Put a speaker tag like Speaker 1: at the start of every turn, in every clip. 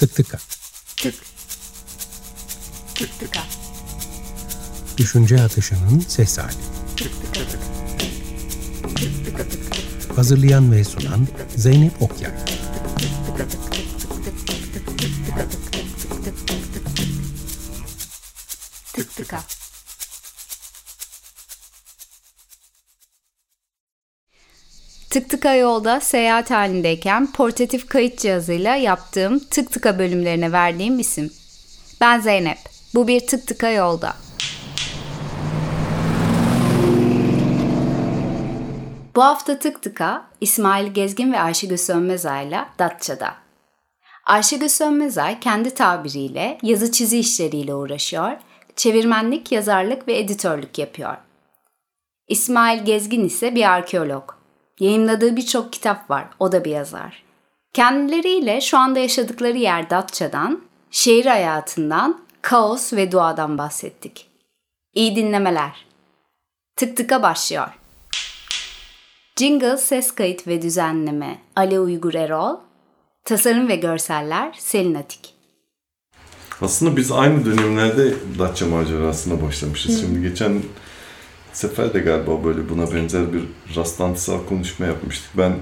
Speaker 1: Tık tıka.
Speaker 2: Tık. Tık tıka.
Speaker 1: Düşünce akışının ses hali.
Speaker 2: Tık tıka tık. Tık tıka tık.
Speaker 1: Hazırlayan ve sunan Zeynep Okyay.
Speaker 2: Tık tıka yolda seyahat halindeyken portatif kayıt cihazıyla yaptığım tık tıka bölümlerine verdiğim isim. Ben Zeynep. Bu bir tık tıka yolda. Bu hafta tık tıka İsmail Gezgin ve Ayşegül Sönmezay'la Datça'da. Ayşegül Sönmezay kendi tabiriyle yazı çizi işleriyle uğraşıyor, çevirmenlik, yazarlık ve editörlük yapıyor. İsmail Gezgin ise bir arkeolog. Yayınladığı birçok kitap var, o da bir yazar. Kendileriyle şu anda yaşadıkları yer Datça'dan, şehir hayatından, kaos ve duadan bahsettik. İyi dinlemeler. Tık tıka başlıyor. Jingle, ses kayıt ve düzenleme Ali Uygur Erol, tasarım ve görseller Selin Atik.
Speaker 3: Aslında biz aynı dönemlerde Datça macerasına başlamışız. Şimdi geçen sefer de galiba böyle buna benzer bir rastlantısal konuşma yapmıştık. Ben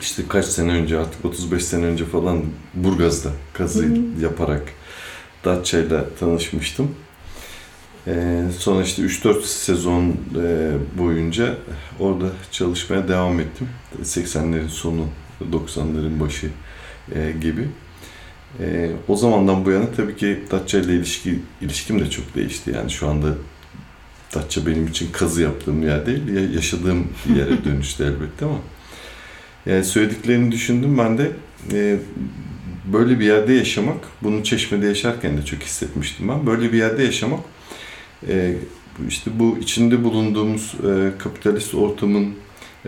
Speaker 3: işte kaç sene önce artık 35 sene önce falan Burgaz'da kazı yaparak Datça'yla tanışmıştım. Ee, sonra işte 3-4 sezon e, boyunca orada çalışmaya devam ettim. 80'lerin sonu, 90'ların başı e, gibi. E, o zamandan bu yana tabii ki Datça ile ilişki, ilişkim de çok değişti. Yani şu anda Datça benim için kazı yaptığım yer değil, ya- yaşadığım yere dönüştü elbette ama yani söylediklerini düşündüm ben de e, böyle bir yerde yaşamak, bunu Çeşme'de yaşarken de çok hissetmiştim ben. Böyle bir yerde yaşamak e, işte bu içinde bulunduğumuz e, kapitalist ortamın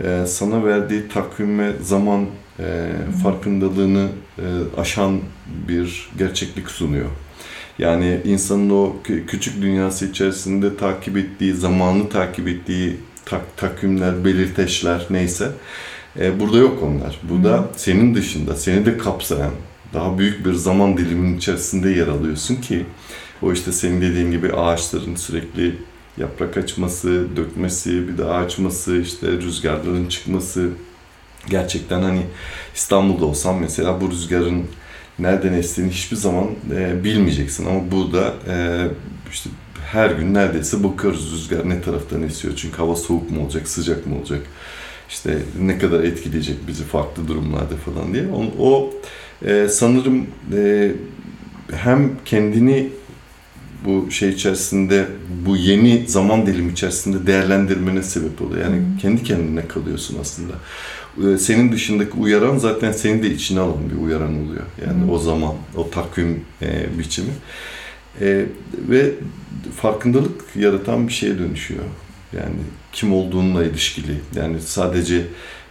Speaker 3: e, sana verdiği takvim ve zaman e, farkındalığını e, aşan bir gerçeklik sunuyor. Yani insanın o kü- küçük dünyası içerisinde takip ettiği, zamanı takip ettiği tak, takvimler, belirteçler neyse e, burada yok onlar. Burada senin dışında, seni de kapsayan daha büyük bir zaman diliminin içerisinde yer alıyorsun ki o işte senin dediğin gibi ağaçların sürekli yaprak açması, dökmesi, bir de açması, işte rüzgarların çıkması. Gerçekten hani İstanbul'da olsam mesela bu rüzgarın nereden estiğini hiçbir zaman e, bilmeyeceksin ama burada e, işte her gün neredeyse bakıyoruz rüzgar ne taraftan esiyor çünkü hava soğuk mu olacak, sıcak mı olacak, işte ne kadar etkileyecek bizi farklı durumlarda falan diye. O, o e, sanırım e, hem kendini bu şey içerisinde, bu yeni zaman dilimi içerisinde değerlendirmene sebep oluyor. Yani kendi kendine kalıyorsun aslında. Ee, Senin dışındaki uyaran zaten seni de içine alan bir uyaran oluyor. Yani o zaman, o takvim e, biçimi. E, ve farkındalık yaratan bir şeye dönüşüyor. Yani kim olduğunla ilişkili. Yani sadece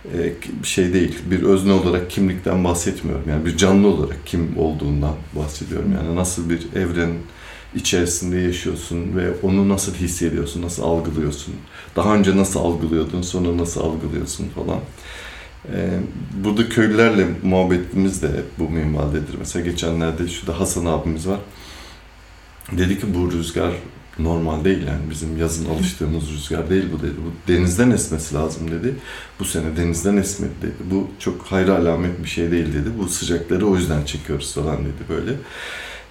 Speaker 3: e, bir şey değil, bir özne olarak kimlikten bahsetmiyorum. Yani bir canlı olarak kim olduğundan bahsediyorum. Yani nasıl bir evren içerisinde yaşıyorsun ve onu nasıl hissediyorsun, nasıl algılıyorsun. Daha önce nasıl algılıyordun, sonra nasıl algılıyorsun falan. Ee, burada köylülerle muhabbetimiz de bu minvaldedir. Mesela geçenlerde şurada Hasan abimiz var. Dedi ki bu rüzgar normal değil yani bizim yazın alıştığımız rüzgar değil bu dedi. Bu denizden esmesi lazım dedi. Bu sene denizden esmedi dedi. Bu çok hayra alamet bir şey değil dedi. Bu sıcakları o yüzden çekiyoruz falan dedi böyle.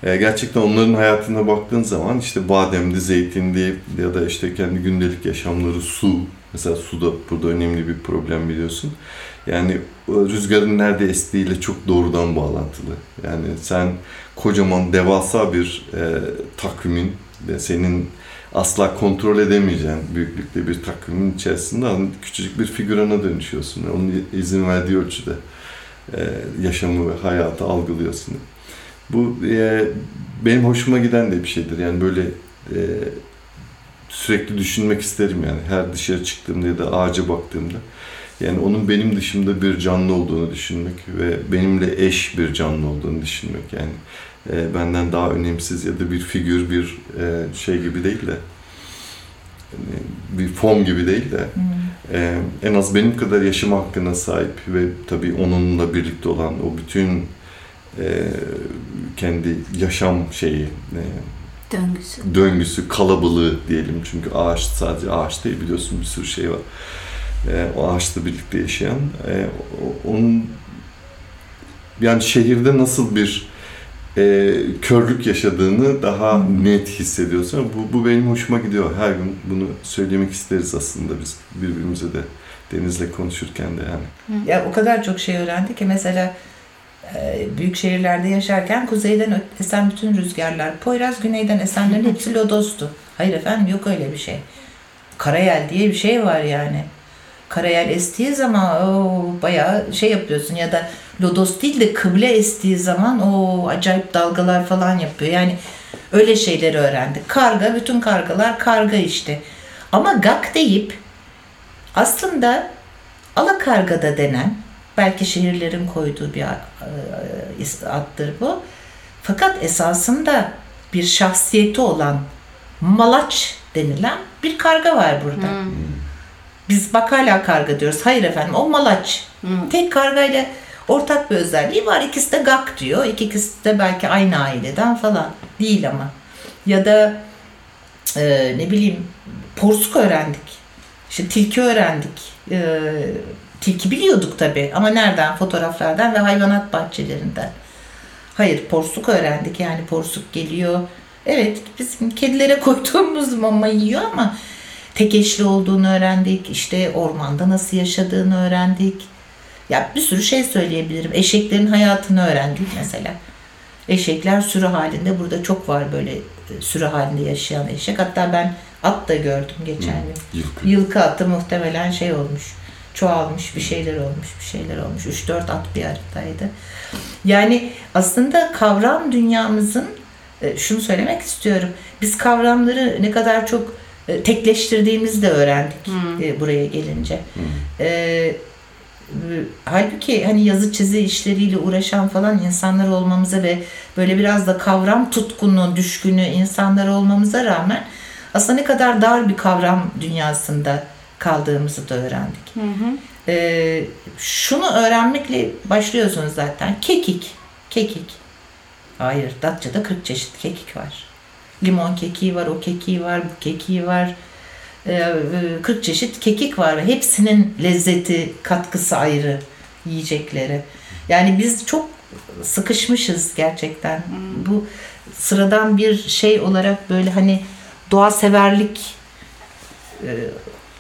Speaker 3: E, gerçekten onların hayatına baktığın zaman işte bademdi, zeytindi ya da işte kendi gündelik yaşamları su. Mesela su da burada önemli bir problem biliyorsun. Yani rüzgarın nerede estiğiyle çok doğrudan bağlantılı. Yani sen kocaman devasa bir e, takvimin ve senin asla kontrol edemeyeceğin büyüklükte bir takvimin içerisinde küçücük bir figürana dönüşüyorsun. Onun izin verdiği ölçüde e, yaşamı ve hayatı algılıyorsun. Bu e, benim hoşuma giden de bir şeydir. Yani böyle e, sürekli düşünmek isterim yani. Her dışarı çıktığımda ya da ağaca baktığımda. Yani onun benim dışımda bir canlı olduğunu düşünmek ve benimle eş bir canlı olduğunu düşünmek. Yani e, benden daha önemsiz ya da bir figür bir e, şey gibi değil de yani bir form gibi değil de e, en az benim kadar yaşam hakkına sahip ve tabii onunla birlikte olan o bütün e, kendi yaşam şeyi e,
Speaker 2: Döngüsü.
Speaker 3: döngüsü, kalabalığı diyelim. Çünkü ağaç sadece ağaç değil biliyorsun bir sürü şey var. E, o ağaçla birlikte yaşayan. E, onun yani şehirde nasıl bir e, körlük yaşadığını daha net hissediyorsun. Bu, bu benim hoşuma gidiyor. Her gün bunu söylemek isteriz aslında biz birbirimize de Deniz'le konuşurken de yani.
Speaker 4: Ya o kadar çok şey öğrendik ki mesela büyük şehirlerde yaşarken kuzeyden esen bütün rüzgarlar, Poyraz güneyden esenlerin hepsi lodostu. Hayır efendim yok öyle bir şey. Karayel diye bir şey var yani. Karayel estiği zaman o bayağı şey yapıyorsun ya da lodos değil de kıble estiği zaman o acayip dalgalar falan yapıyor. Yani öyle şeyleri öğrendik. Karga, bütün kargalar karga işte. Ama gak deyip aslında alakargada denen belki şehirlerin koyduğu bir e, addır bu. Fakat esasında bir şahsiyeti olan malaç denilen bir karga var burada. Biz bak hala karga diyoruz. Hayır efendim o malaç. Tek kargayla ortak bir özelliği var. İkisi de gak diyor. İkisi de belki aynı aileden falan. Değil ama. Ya da e, ne bileyim porsuk öğrendik. İşte tilki öğrendik. E, tilki biliyorduk tabii ama nereden? Fotoğraflardan ve hayvanat bahçelerinden. Hayır porsuk öğrendik yani porsuk geliyor. Evet bizim kedilere koyduğumuz mama yiyor ama tek eşli olduğunu öğrendik. İşte ormanda nasıl yaşadığını öğrendik. Ya bir sürü şey söyleyebilirim. Eşeklerin hayatını öğrendik mesela. Eşekler sürü halinde burada çok var böyle e, sürü halinde yaşayan eşek. Hatta ben at da gördüm geçen gün.
Speaker 3: Yılkı.
Speaker 4: Yılkı atı muhtemelen şey olmuş. Çoğalmış bir şeyler olmuş bir şeyler olmuş. 3-4 at bir aradaydı. Yani aslında kavram dünyamızın e, şunu söylemek istiyorum. Biz kavramları ne kadar çok e, tekleştirdiğimizi de öğrendik e, buraya gelince. E, halbuki hani yazı çizi işleriyle uğraşan falan insanlar olmamıza ve böyle biraz da kavram tutkunu, düşkünü insanlar olmamıza rağmen aslında ne kadar dar bir kavram dünyasında kaldığımızı da öğrendik. Ee, şunu öğrenmekle başlıyorsunuz zaten. Kekik. Kekik. Hayır, Datça'da 40 çeşit kekik var. Limon kekiği var, o kekiği var, bu kekiği var. Ee, 40 çeşit kekik var ve hepsinin lezzeti, katkısı ayrı yiyeceklere. Yani biz çok sıkışmışız gerçekten. Bu sıradan bir şey olarak böyle hani doğa severlik e,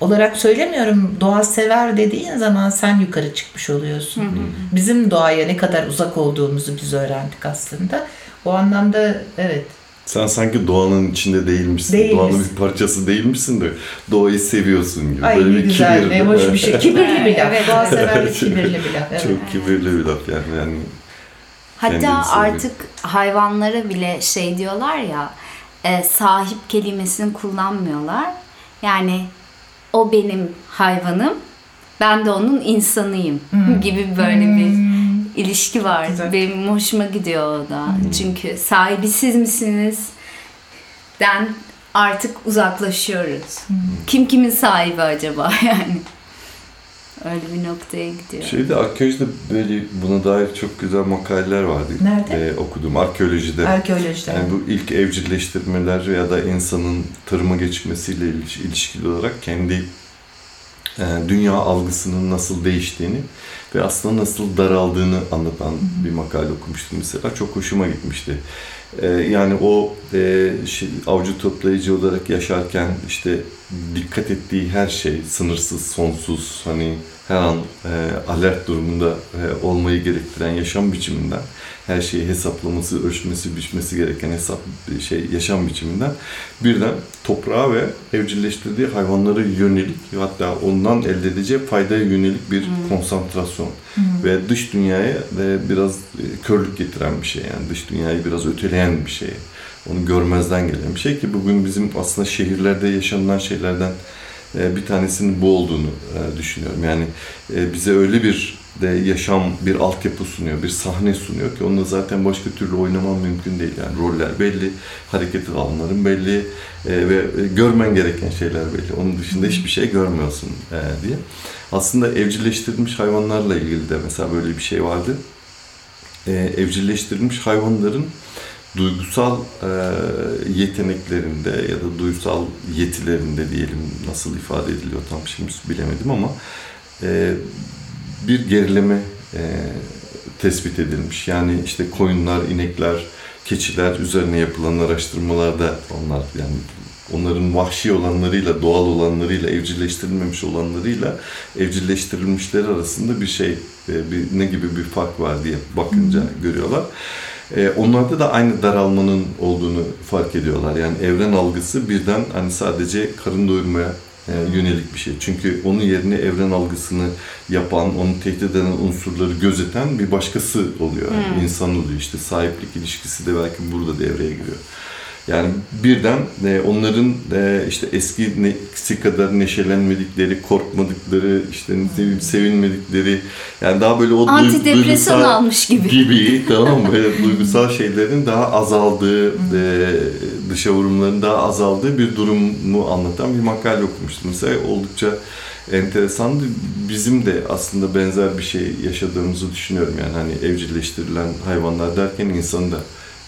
Speaker 4: olarak söylemiyorum. Doğa sever dediğin zaman sen yukarı çıkmış oluyorsun. Bizim doğaya ne kadar uzak olduğumuzu biz öğrendik aslında. O anlamda evet.
Speaker 3: Sen sanki doğanın içinde değilmişsin.
Speaker 4: Değiliz.
Speaker 3: Doğanın bir parçası değilmişsin de doğayı seviyorsun gibi.
Speaker 4: Ay
Speaker 3: Böyle
Speaker 4: ne
Speaker 3: bir
Speaker 4: güzel,
Speaker 3: kibir.
Speaker 4: ne hoş bir şey. Kibirli bir laf.
Speaker 2: Evet.
Speaker 4: Doğa severlik kibirli bir laf. Evet.
Speaker 3: Çok kibirli bir laf yani. yani
Speaker 2: Hatta artık hayvanlara bile şey diyorlar ya e, sahip kelimesini kullanmıyorlar. Yani o benim hayvanım, ben de onun insanıyım gibi böyle bir ilişki var.
Speaker 4: Güzel.
Speaker 2: Benim hoşuma gidiyor o da. Çünkü sahibi siz misiniz? Den artık uzaklaşıyoruz. Kim kimin sahibi acaba yani? Öyle bir noktaya gidiyor.
Speaker 3: Şeyde arkeolojide böyle buna dair çok güzel makaleler vardı.
Speaker 4: Nerede?
Speaker 3: Ee, okudum. Arkeolojide.
Speaker 4: Arkeolojide.
Speaker 3: Yani bu ilk evcilleştirmeler ya da insanın tarıma geçmesiyle iliş- ilişkili olarak kendi e, dünya algısının nasıl değiştiğini ve aslında nasıl daraldığını anlatan bir makale okumuştum mesela. Çok hoşuma gitmişti. E, yani o e, şey, avcı toplayıcı olarak yaşarken işte dikkat ettiği her şey sınırsız, sonsuz, hani her an e, alert durumunda e, olmayı gerektiren yaşam biçiminden her şeyi hesaplaması, ölçmesi, biçmesi gereken hesap şey yaşam biçiminden. Birden toprağa ve evcilleştirdiği hayvanlara yönelik hatta ondan elde edeceği faydaya yönelik bir konsantrasyon. Ve dış dünyaya ve biraz e, körlük getiren bir şey yani. Dış dünyayı biraz öteleyen bir şey. Onu görmezden gelen bir şey ki bugün bizim aslında şehirlerde yaşanılan şeylerden e, bir tanesinin bu olduğunu e, düşünüyorum. Yani bize öyle bir de yaşam bir altyapı sunuyor, bir sahne sunuyor ki onunla zaten başka türlü oynaman mümkün değil. Yani roller belli, hareket alanların belli e, ve görmen gereken şeyler belli. Onun dışında hiçbir şey görmüyorsun e, diye. Aslında evcilleştirilmiş hayvanlarla ilgili de mesela böyle bir şey vardı. e, evcilleştirilmiş hayvanların duygusal e, yeteneklerinde ya da duygusal yetilerinde diyelim nasıl ifade ediliyor tam şimdi bilemedim ama e, bir gerileme e, tespit edilmiş. Yani işte koyunlar, inekler, keçiler üzerine yapılan araştırmalarda onlar yani onların vahşi olanlarıyla, doğal olanlarıyla, evcilleştirilmemiş olanlarıyla evcilleştirilmişler arasında bir şey, e, bir, ne gibi bir fark var diye bakınca hmm. görüyorlar. E, onlarda da aynı daralmanın olduğunu fark ediyorlar. Yani evren algısı birden hani sadece karın doyurmaya yönelik bir şey. Çünkü onun yerine evren algısını yapan, onu tehdit eden unsurları gözeten bir başkası oluyor. Yani hmm. insan oluyor işte. Sahiplik ilişkisi de belki burada devreye giriyor. Yani birden e, onların e, işte eskisi kadar neşelenmedikleri, korkmadıkları, işte sevinmedikleri yani daha böyle o
Speaker 2: antidepresan almış gibi.
Speaker 3: Gibi tamam mı? Böyle duygusal şeylerin daha azaldığı, e, dışa vurumların daha azaldığı bir durumu anlatan bir makale okumuştum. Mesela oldukça enteresandı. Bizim de aslında benzer bir şey yaşadığımızı düşünüyorum. Yani hani evcilleştirilen hayvanlar derken insanı da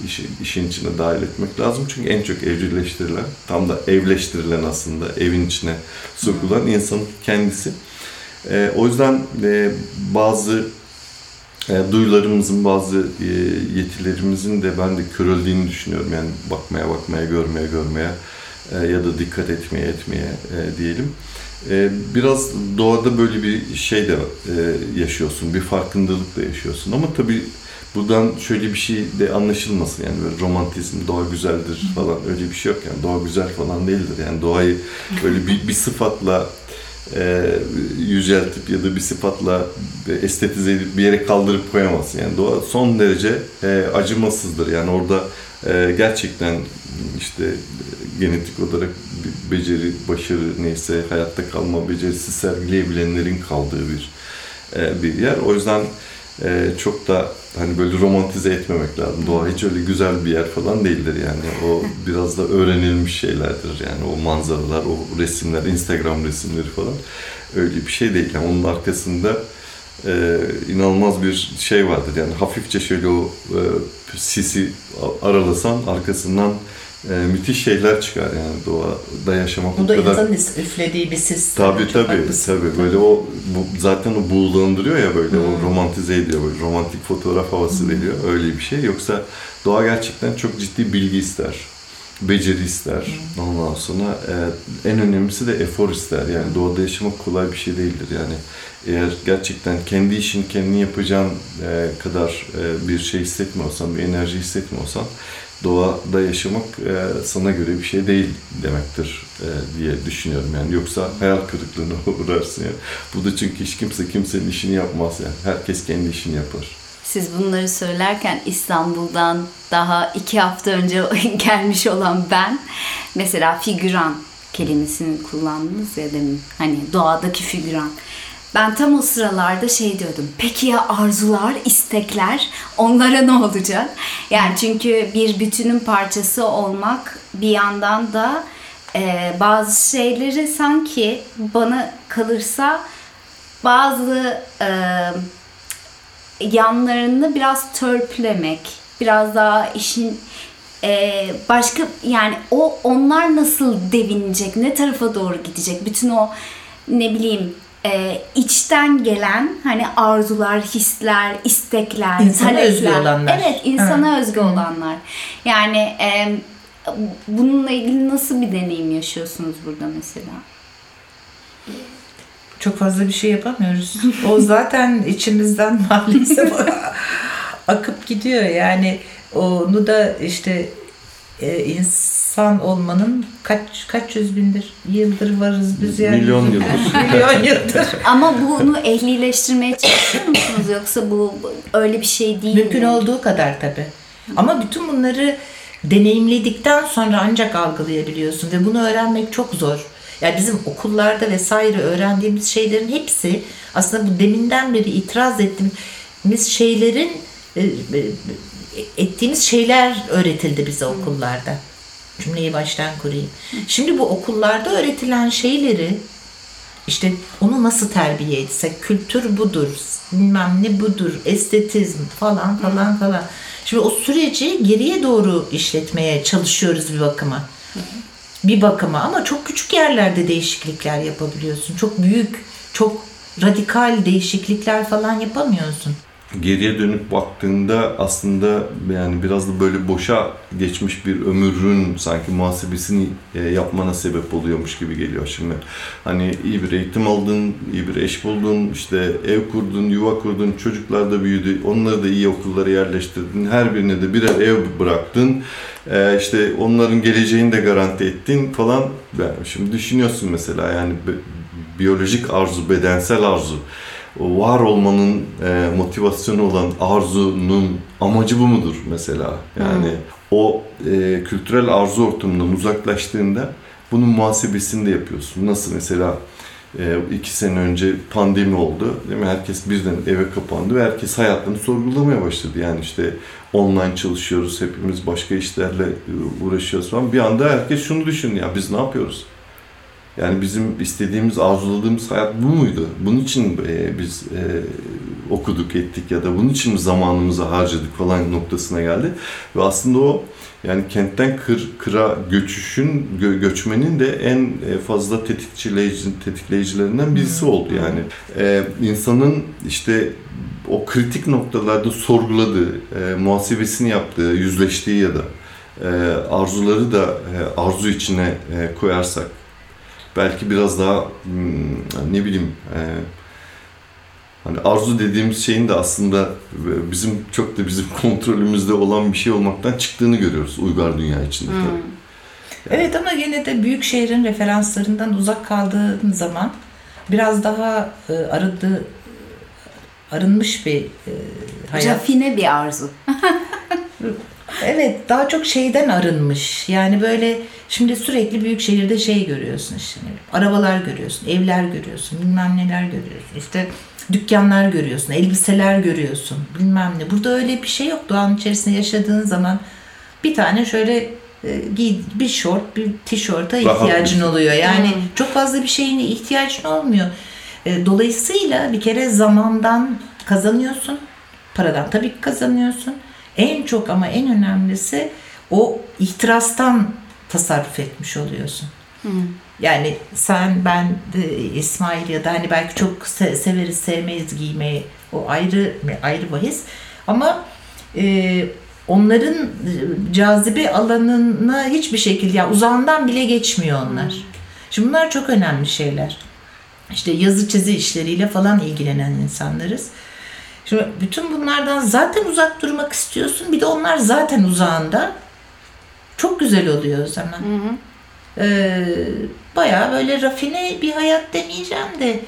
Speaker 3: işi, işin içine dahil etmek lazım. Çünkü en çok evcilleştirilen, tam da evleştirilen aslında evin içine sokulan insanın kendisi. E, o yüzden e, bazı e, duyularımızın, bazı e, yetilerimizin de ben de körüldüğünü düşünüyorum. Yani bakmaya bakmaya, görmeye görmeye e, ya da dikkat etmeye etmeye e, diyelim. E, biraz doğada böyle bir şey de e, yaşıyorsun, bir farkındalık da yaşıyorsun. Ama tabii Buradan şöyle bir şey de anlaşılmasın yani böyle romantizm, doğa güzeldir falan öyle bir şey yok yani. Doğa güzel falan değildir yani. Doğayı böyle bir, bir sıfatla e, yüceltip ya da bir sıfatla estetize edip bir yere kaldırıp koyamazsın yani. Doğa son derece e, acımasızdır yani. Orada e, gerçekten işte genetik olarak bir beceri, başarı neyse hayatta kalma becerisi sergileyebilenlerin kaldığı bir e, bir yer. O yüzden e, çok da hani böyle romantize etmemek lazım. Doğa hiç öyle güzel bir yer falan değildir yani. O biraz da öğrenilmiş şeylerdir yani o manzaralar, o resimler, Instagram resimleri falan öyle bir şey değil. Yani onun arkasında e, inanılmaz bir şey vardır. Yani hafifçe şöyle o e, sisi aralasan arkasından e, müthiş şeyler çıkar yani doğada yaşamak.
Speaker 4: Bu da kadar... insanın üflediği bir sis.
Speaker 3: Tabii tabii haklısın. tabii böyle o bu, zaten o buğulandırıyor ya böyle hmm. o romantize ediyor böyle romantik fotoğraf havası hmm. veriyor öyle bir şey. Yoksa doğa gerçekten çok ciddi bilgi ister. Beceri ister. Hmm. Ondan sonra e, en önemlisi de efor ister. Yani doğada yaşamak kolay bir şey değildir. Yani eğer gerçekten kendi işini kendin yapacağın e, kadar e, bir şey hissetmiyorsan, bir enerji hissetmiyorsan doğada yaşamak e, sana göre bir şey değil demektir e, diye düşünüyorum yani yoksa hayal kırıklığına uğrarsın yani. Bu da çünkü hiç kimse kimsenin işini yapmaz yani herkes kendi işini yapar.
Speaker 2: Siz bunları söylerken İstanbul'dan daha iki hafta önce gelmiş olan ben mesela figüran kelimesini kullandınız ya demin hani doğadaki figüran. Ben tam o sıralarda şey diyordum. Peki ya arzular, istekler onlara ne olacak? Yani çünkü bir bütünün parçası olmak bir yandan da e, bazı şeyleri sanki bana kalırsa bazı e, yanlarını biraz törpülemek, biraz daha işin e, başka yani o onlar nasıl devinecek, ne tarafa doğru gidecek, bütün o ne bileyim e, içten gelen hani arzular, hisler, istekler,
Speaker 4: insana talepler. özgü olanlar.
Speaker 2: Evet, insana evet. özgü olanlar. Yani e, bununla ilgili nasıl bir deneyim yaşıyorsunuz burada mesela?
Speaker 4: Çok fazla bir şey yapamıyoruz. O zaten içimizden maalesef akıp gidiyor. Yani onu da işte e, ins insan olmanın kaç kaç yüz bindir yıldır varız biz yani.
Speaker 3: Milyon yıldır.
Speaker 4: Milyon yıldır.
Speaker 2: Ama bunu ehlileştirmeye çalışıyor musunuz yoksa bu öyle bir şey değil
Speaker 4: Mümkün
Speaker 2: mi?
Speaker 4: olduğu kadar tabi. Ama bütün bunları deneyimledikten sonra ancak algılayabiliyorsun ve bunu öğrenmek çok zor. Yani bizim okullarda vesaire öğrendiğimiz şeylerin hepsi aslında bu deminden beri itiraz ettiğimiz şeylerin e, e, ettiğimiz şeyler öğretildi bize okullarda. Cümleyi baştan kurayım. Şimdi bu okullarda öğretilen şeyleri İşte onu nasıl terbiye etsek, kültür budur, bilmem ne budur, estetizm falan falan falan. Şimdi o süreci geriye doğru işletmeye çalışıyoruz bir bakıma. Bir bakıma ama çok küçük yerlerde değişiklikler yapabiliyorsun. Çok büyük, çok radikal değişiklikler falan yapamıyorsun
Speaker 3: geriye dönüp baktığında aslında yani biraz da böyle boşa geçmiş bir ömrün sanki muhasebesini e, yapmana sebep oluyormuş gibi geliyor şimdi. Hani iyi bir eğitim aldın, iyi bir eş buldun, işte ev kurdun, yuva kurdun, çocuklar da büyüdü, onları da iyi okullara yerleştirdin, her birine de birer ev bıraktın, e, işte onların geleceğini de garanti ettin falan. Yani şimdi düşünüyorsun mesela yani biyolojik arzu, bedensel arzu var olmanın e, motivasyonu olan arzunun amacı bu mudur mesela? Yani hmm. o e, kültürel arzu ortamından uzaklaştığında bunun muhasebesini de yapıyorsun. Nasıl mesela e, iki sene önce pandemi oldu. Değil mi? Herkes birden eve kapandı ve herkes hayatını sorgulamaya başladı. Yani işte online çalışıyoruz, hepimiz başka işlerle e, uğraşıyoruz falan. Bir anda herkes şunu düşündü ya biz ne yapıyoruz? Yani bizim istediğimiz, arzuladığımız hayat bu muydu? Bunun için e, biz e, okuduk, ettik ya da bunun için zamanımızı harcadık falan noktasına geldi. Ve aslında o yani kentten kır, kıra göçüşün, gö, göçmenin de en e, fazla tetikçileyici, tetikleyicilerinden birisi oldu. Yani e, insanın işte o kritik noktalarda sorguladığı, e, muhasebesini yaptığı, yüzleştiği ya da e, arzuları da e, arzu içine e, koyarsak belki biraz daha hmm, ne bileyim e, hani arzu dediğimiz şeyin de aslında bizim çok da bizim kontrolümüzde olan bir şey olmaktan çıktığını görüyoruz uygar dünya içinde. Hmm.
Speaker 4: Yani. Evet ama yine de büyük şehrin referanslarından uzak kaldığın zaman biraz daha e, arındı arınmış bir e, hayat.
Speaker 2: Rafine bir arzu.
Speaker 4: evet daha çok şeyden arınmış. Yani böyle Şimdi sürekli büyük şehirde şey görüyorsun işte. Arabalar görüyorsun, evler görüyorsun, bilmem neler görüyorsun. İşte dükkanlar görüyorsun, elbiseler görüyorsun, bilmem ne. Burada öyle bir şey yok. Doğanın içerisinde yaşadığın zaman bir tane şöyle e, giy bir şort, bir tişörte ihtiyacın oluyor. Yani hmm. çok fazla bir şeyine ihtiyacın olmuyor. E, dolayısıyla bir kere zamandan kazanıyorsun, paradan tabii ki kazanıyorsun. En çok ama en önemlisi o ihtirastan tasarruf etmiş oluyorsun. Hı. Yani sen, ben, de, İsmail ya da hani belki çok se- severiz, sevmeyiz giymeyi. O ayrı ayrı bahis. Ama e, onların cazibe alanına hiçbir şekilde yani uzağından bile geçmiyor onlar. Hı. Şimdi bunlar çok önemli şeyler. İşte yazı çizi işleriyle falan ilgilenen insanlarız. Şimdi bütün bunlardan zaten uzak durmak istiyorsun. Bir de onlar zaten uzağında. Çok güzel oluyor o zaman. Hı hı. Ee, bayağı böyle rafine bir hayat demeyeceğim de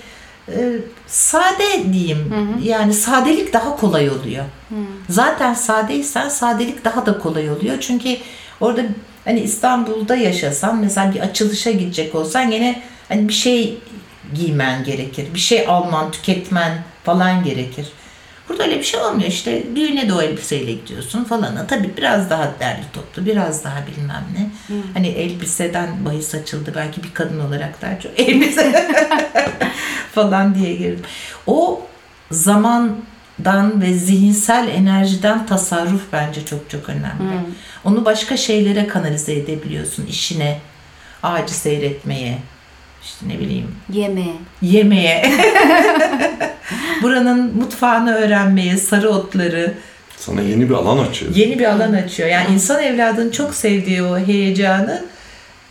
Speaker 4: e, sade diyeyim. Hı hı. Yani sadelik daha kolay oluyor. Hı. Zaten sadeysen sadelik daha da kolay oluyor. Çünkü orada hani İstanbul'da yaşasan mesela bir açılışa gidecek olsan yine hani bir şey giymen gerekir. Bir şey alman, tüketmen falan gerekir. Burada öyle bir şey olmuyor işte düğüne de o elbiseyle gidiyorsun falan. Tabii biraz daha derli toplu, biraz daha bilmem ne. Hmm. Hani elbiseden bahis açıldı belki bir kadın olarak daha çok elbise falan diye girdim. O zamandan ve zihinsel enerjiden tasarruf bence çok çok önemli. Hmm. Onu başka şeylere kanalize edebiliyorsun. işine, ağacı seyretmeye, işte ne bileyim.
Speaker 2: Yemeğe.
Speaker 4: Yemeğe. Buranın mutfağını öğrenmeye, sarı otları.
Speaker 3: Sana yeni bir alan açıyor.
Speaker 4: Yeni bir alan açıyor. Yani insan evladının çok sevdiği o heyecanı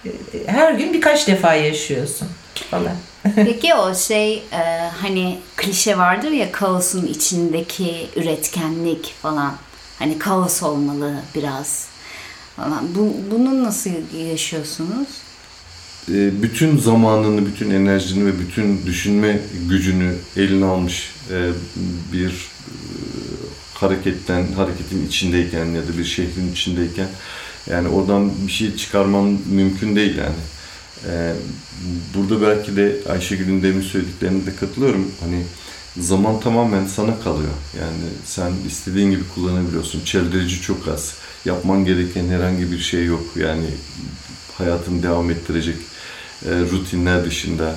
Speaker 4: e, her gün birkaç defa yaşıyorsun falan.
Speaker 2: Peki o şey e, hani klişe vardır ya kaosun içindeki üretkenlik falan. Hani kaos olmalı biraz falan. Bu, bunu nasıl yaşıyorsunuz?
Speaker 3: E, bütün zamanını, bütün enerjini ve bütün düşünme gücünü eline almış e, bir e, hareketten, hareketin içindeyken ya da bir şehrin içindeyken yani oradan bir şey çıkarman mümkün değil yani. Burada belki de Ayşegül'ün demin söylediklerine de katılıyorum. Hani zaman tamamen sana kalıyor. Yani sen istediğin gibi kullanabiliyorsun. Çeldirici çok az. Yapman gereken herhangi bir şey yok. Yani hayatını devam ettirecek rutinler dışında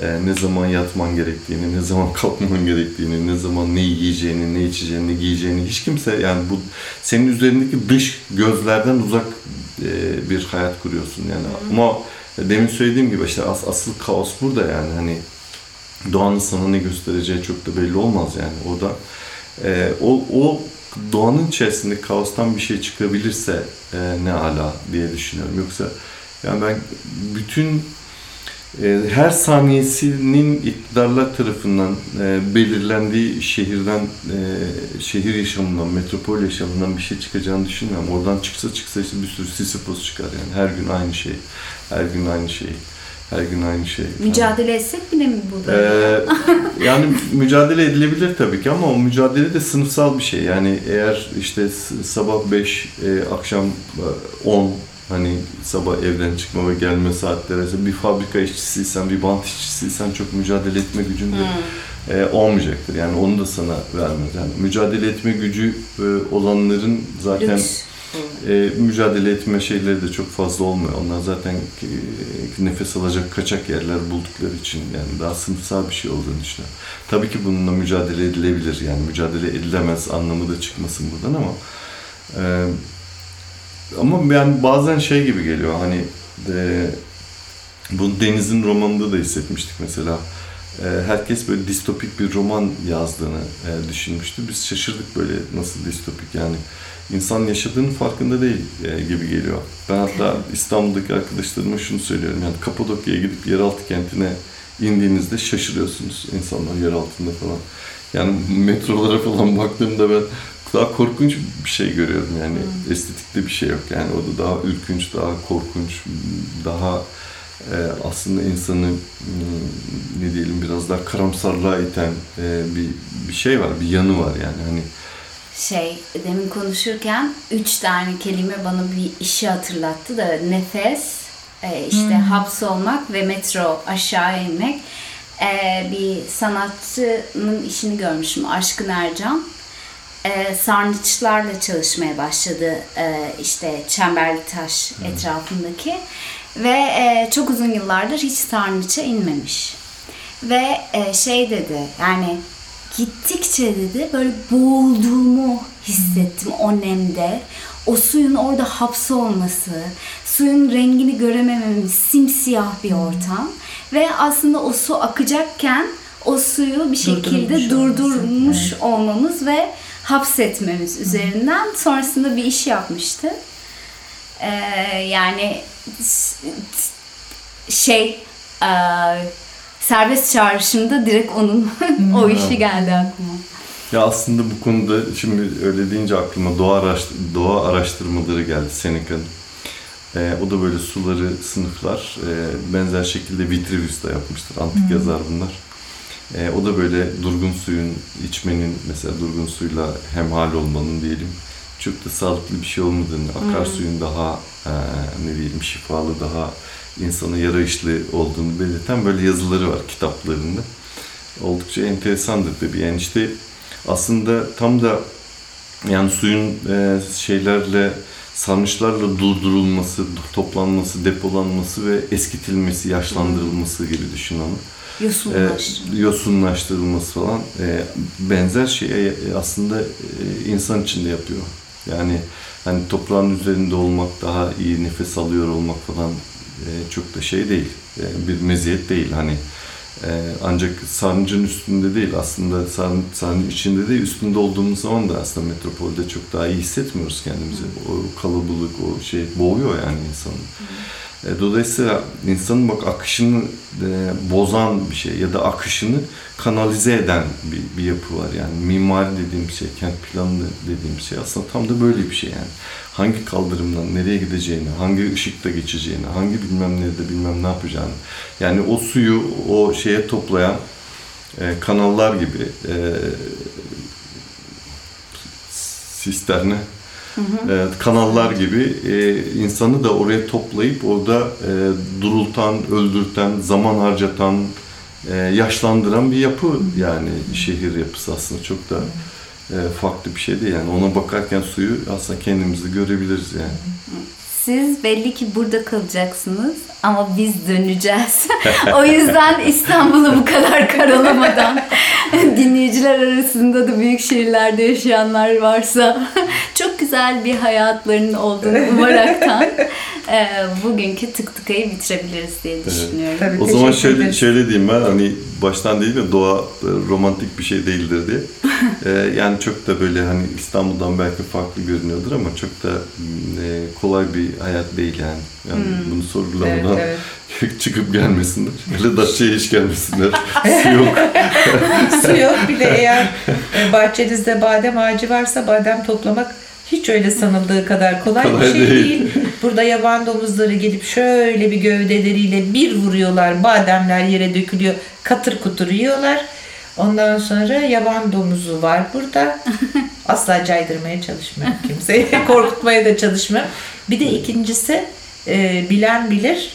Speaker 3: e, ne zaman yatman gerektiğini, ne zaman kalkman gerektiğini, ne zaman ne yiyeceğini, ne içeceğini, ne giyeceğini hiç kimse yani bu senin üzerindeki dış gözlerden uzak e, bir hayat kuruyorsun yani. Ama demin söylediğim gibi işte as, asıl kaos burada yani hani doğanın sana ne göstereceği çok da belli olmaz yani. O da e, o, o doğanın içerisinde kaostan bir şey çıkabilirse e, ne ala diye düşünüyorum. Yoksa yani ben bütün e, her saniyesinin iktidarlar tarafından e, belirlendiği şehirden, e, şehir yaşamından, metropol yaşamından bir şey çıkacağını düşünmüyorum. Oradan çıksa çıksa işte bir sürü Sisyphos çıkar yani. Her gün aynı şey, her gün aynı şey. Her gün aynı şey.
Speaker 2: Mücadele etsek bile mi bu da?
Speaker 3: Ee, yani mücadele edilebilir tabii ki ama o mücadele de sınıfsal bir şey. Yani eğer işte sabah 5, e, akşam 10 hani sabah evden çıkma ve gelme saatleri bir fabrika işçisiysen, bir bant işçisiysen çok mücadele etme gücün de hmm. e, olmayacaktır. Yani onu da sana vermez. Yani mücadele etme gücü e, olanların zaten Lüks e, mücadele etme şeyleri de çok fazla olmuyor. Onlar zaten e, nefes alacak kaçak yerler buldukları için yani daha sınıfsal bir şey olduğunu düşünüyorum. Tabii ki bununla mücadele edilebilir. Yani mücadele edilemez anlamı da çıkmasın buradan ama e, ama yani bazen şey gibi geliyor hani e, bu Deniz'in romanında da hissetmiştik mesela. E, herkes böyle distopik bir roman yazdığını e, düşünmüştü. Biz şaşırdık böyle nasıl distopik yani insan yaşadığının farkında değil e, gibi geliyor. Ben hatta İstanbul'daki arkadaşlarıma şunu söylüyorum. Yani Kapadokya'ya gidip yeraltı kentine indiğinizde şaşırıyorsunuz insanlar yer altında falan. Yani metrolara falan baktığımda ben daha korkunç bir şey görüyorum yani hmm. estetikte bir şey yok yani o da daha ürkünç, daha korkunç, daha e, aslında insanı hmm, ne diyelim biraz daha karamsarlığa iten e, bir bir şey var, bir yanı var yani hani
Speaker 2: şey demin konuşurken üç tane kelime bana bir işi hatırlattı da nefes, e, işte hmm. hapsolmak ve metro aşağı inmek. E, bir sanatçının işini görmüşüm Aşkın Ercan. E, sarnıçlarla çalışmaya başladı e, işte Çemberli Taş hmm. etrafındaki ve e, çok uzun yıllardır hiç sarnıça inmemiş. Ve e, şey dedi yani gittikçe dedi böyle boğulduğumu hissettim o nemde. O suyun orada hapsi olması, suyun rengini göremememiz, simsiyah bir ortam. Ve aslında o su akacakken o suyu bir şekilde durdurmuş, durdurmuş evet. olmamız ve hapsetmemiz üzerinden sonrasında bir iş yapmıştı. Ee, yani şey e, serbest çağrışımda direkt onun o işi geldi aklıma.
Speaker 3: Ya aslında bu konuda şimdi öyle deyince aklıma doğa, araştır doğa araştırmaları geldi Seneca'nın. Ee, o da böyle suları sınıflar. Ee, benzer şekilde Vitruvius da yapmıştır. Antik hmm. yazar bunlar. Ee, o da böyle durgun suyun içmenin mesela durgun suyla hemhal olmanın diyelim çok da sağlıklı bir şey olmadığını, akarsuyun hmm. daha e, ne diyelim şifalı, daha insana yarayışlı olduğunu belirten böyle yazıları var kitaplarında. Oldukça enteresandır tabii. Yani işte aslında tam da yani suyun e, şeylerle sarnıçlarla durdurulması, toplanması, depolanması ve eskitilmesi, yaşlandırılması gibi düşün onu.
Speaker 2: Yosunlaştırılması.
Speaker 3: E, yosunlaştırılması falan e, benzer şeyi aslında e, insan içinde yapıyor. Yani hani toprağın üzerinde olmak, daha iyi nefes alıyor olmak falan e, çok da şey değil. E, bir meziyet değil hani. E, ancak sarnıcın üstünde değil aslında sarnıç, sarnıç içinde değil üstünde olduğumuz zaman da aslında metropolde çok daha iyi hissetmiyoruz kendimizi. O kalabalık o şey boğuyor yani insanı. E, dolayısıyla insanın bak akışını e, bozan bir şey ya da akışını kanalize eden bir, bir yapı var. Yani mimari dediğim şey, kent planı dediğim şey aslında tam da böyle bir şey yani. Hangi kaldırımdan nereye gideceğini, hangi ışıkta geçeceğini, hangi bilmem nerede bilmem ne yapacağını. Yani o suyu o şeye toplayan e, kanallar gibi e, sisterne Hı E, kanallar gibi e, insanı da oraya toplayıp orada e, durultan, öldürten, zaman harcatan, e, yaşlandıran bir yapı yani şehir yapısı aslında. Çok da e, farklı bir şey değil yani. Ona bakarken suyu aslında kendimizde görebiliriz yani.
Speaker 2: Siz belli ki burada kalacaksınız ama biz döneceğiz. o yüzden İstanbul'u bu kadar karalamadan dinleyiciler arasında da büyük şehirlerde yaşayanlar varsa çok güzel bir hayatlarının olduğunu umaraktan e, bugünkü tık tıkayı bitirebiliriz diye düşünüyorum.
Speaker 4: Tabii,
Speaker 3: O zaman şöyle
Speaker 4: ederiz.
Speaker 3: şöyle diyeyim ben hani baştan değil mi doğa e, romantik bir şey değildir diye. Ee, yani çok da böyle hani İstanbul'dan belki farklı görünüyordur ama çok da e, kolay bir hayat değil yani. Yani bunu sorgulamadan
Speaker 4: Evet,
Speaker 3: çıkıp gelmesinler. Hele Datça'ya hiç gelmesinler. Su yok.
Speaker 4: Su yok bile eğer e, bahçenizde badem ağacı varsa badem toplamak hiç öyle sanıldığı kadar kolay,
Speaker 3: Kolay
Speaker 4: bir şey
Speaker 3: değil.
Speaker 4: değil. Burada yaban domuzları gelip şöyle bir gövdeleriyle bir vuruyorlar. Bademler yere dökülüyor. Katır kutur yiyorlar. Ondan sonra yaban domuzu var burada. Asla caydırmaya çalışmıyorum kimseyi. Korkutmaya da çalışmıyorum. Bir de ikincisi e, bilen bilir.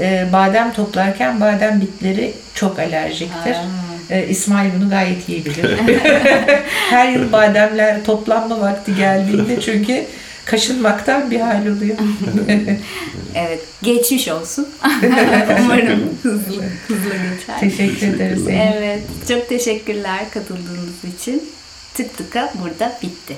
Speaker 4: E, badem toplarken badem bitleri çok alerjiktir. E, İsmail bunu gayet iyi bilir. Her yıl bademler toplanma vakti geldiğinde çünkü kaşınmaktan bir hal oluyor.
Speaker 2: Evet, geçmiş olsun. Umarım hızlı, hızlı geçer.
Speaker 4: Teşekkür ederiz.
Speaker 2: Evet, çok teşekkürler katıldığınız için. Tık tıka burada bitti.